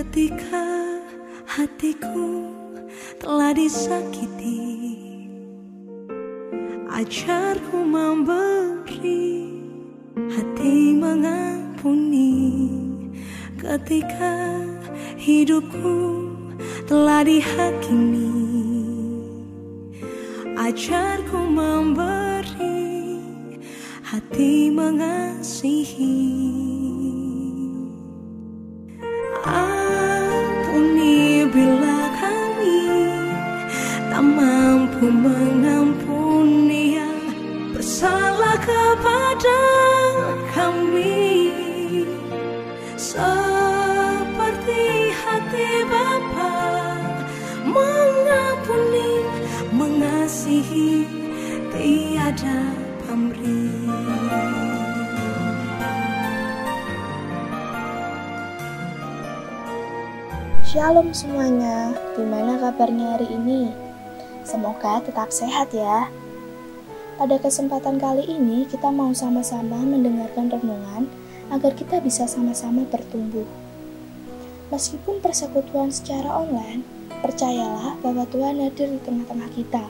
Ketika hatiku telah disakiti Ajarku memberi hati mengampuni. Ketika hidupku telah dihakimi Ajarku memberi hati mengasihi mengampuni yang bersalah kepada kami Seperti hati Bapa mengampuni, mengasihi tiada pamrih Shalom semuanya, gimana kabarnya hari ini? Semoga tetap sehat ya. Pada kesempatan kali ini, kita mau sama-sama mendengarkan renungan agar kita bisa sama-sama bertumbuh. Meskipun persekutuan secara online, percayalah bahwa Tuhan hadir di tengah-tengah kita.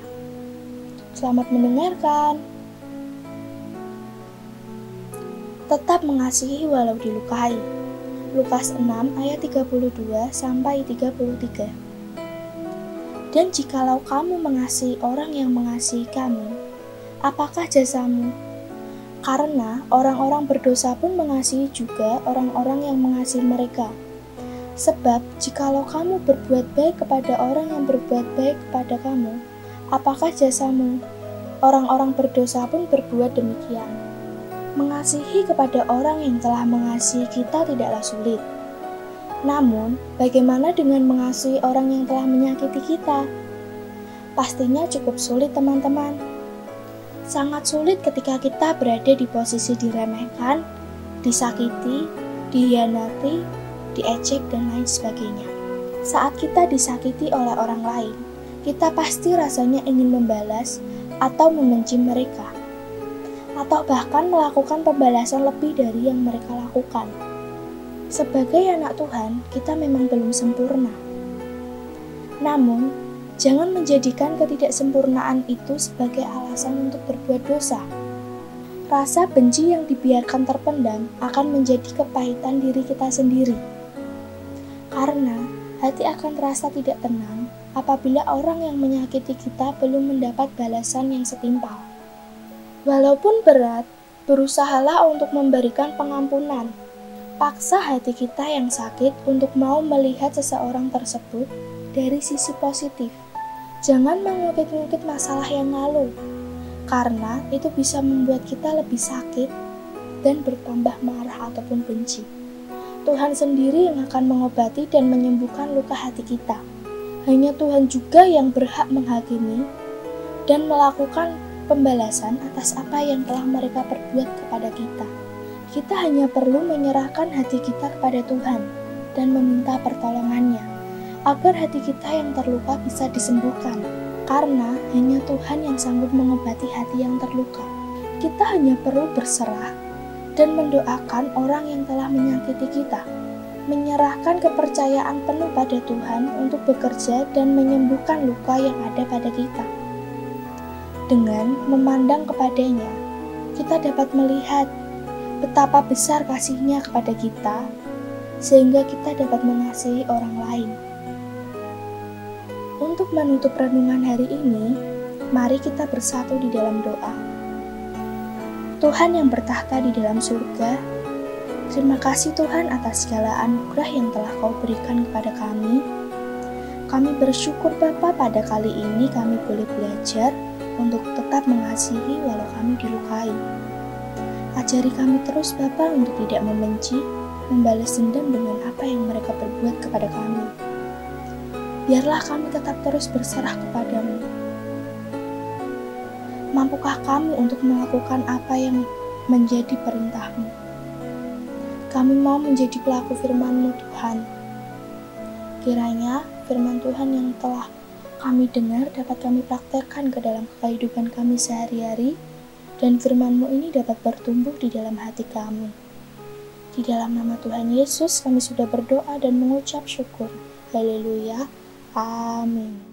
Selamat mendengarkan. Tetap mengasihi walau dilukai. Lukas 6 ayat 32 sampai 33. Dan jikalau kamu mengasihi orang yang mengasihi kamu, apakah jasamu? Karena orang-orang berdosa pun mengasihi juga orang-orang yang mengasihi mereka. Sebab jikalau kamu berbuat baik kepada orang yang berbuat baik kepada kamu, apakah jasamu? Orang-orang berdosa pun berbuat demikian. Mengasihi kepada orang yang telah mengasihi kita tidaklah sulit. Namun, bagaimana dengan mengasihi orang yang telah menyakiti kita? Pastinya cukup sulit, teman-teman. Sangat sulit ketika kita berada di posisi diremehkan, disakiti, dihianati, diejek, dan lain sebagainya. Saat kita disakiti oleh orang lain, kita pasti rasanya ingin membalas atau membenci mereka atau bahkan melakukan pembalasan lebih dari yang mereka lakukan. Sebagai anak Tuhan, kita memang belum sempurna. Namun, jangan menjadikan ketidaksempurnaan itu sebagai alasan untuk berbuat dosa. Rasa benci yang dibiarkan terpendam akan menjadi kepahitan diri kita sendiri. Karena hati akan terasa tidak tenang apabila orang yang menyakiti kita belum mendapat balasan yang setimpal. Walaupun berat, berusahalah untuk memberikan pengampunan. Paksa hati kita yang sakit untuk mau melihat seseorang tersebut dari sisi positif. Jangan mengungkit-ungkit masalah yang lalu, karena itu bisa membuat kita lebih sakit dan bertambah marah ataupun benci. Tuhan sendiri yang akan mengobati dan menyembuhkan luka hati kita. Hanya Tuhan juga yang berhak menghakimi dan melakukan pembalasan atas apa yang telah mereka perbuat kepada kita. Kita hanya perlu menyerahkan hati kita kepada Tuhan dan meminta pertolongannya, agar hati kita yang terluka bisa disembuhkan, karena hanya Tuhan yang sanggup mengobati hati yang terluka. Kita hanya perlu berserah dan mendoakan orang yang telah menyakiti kita, menyerahkan kepercayaan penuh pada Tuhan untuk bekerja dan menyembuhkan luka yang ada pada kita. Dengan memandang kepadanya, kita dapat melihat betapa besar kasihnya kepada kita, sehingga kita dapat mengasihi orang lain. Untuk menutup renungan hari ini, mari kita bersatu di dalam doa. Tuhan yang bertahta di dalam surga, terima kasih Tuhan atas segala anugerah yang telah Kau berikan kepada kami. Kami bersyukur Bapa pada kali ini kami boleh belajar untuk tetap mengasihi walau kami dilukai. Ajari kami terus Bapa untuk tidak membenci, membalas dendam dengan apa yang mereka perbuat kepada kami. Biarlah kami tetap terus berserah kepadamu. Mampukah kami untuk melakukan apa yang menjadi perintahmu? Kami mau menjadi pelaku firman-Mu Tuhan. Kiranya firman Tuhan yang telah kami dengar dapat kami praktekkan ke dalam kehidupan kami sehari-hari, dan firman-Mu ini dapat bertumbuh di dalam hati kami. Di dalam nama Tuhan Yesus kami sudah berdoa dan mengucap syukur. Haleluya. Amin.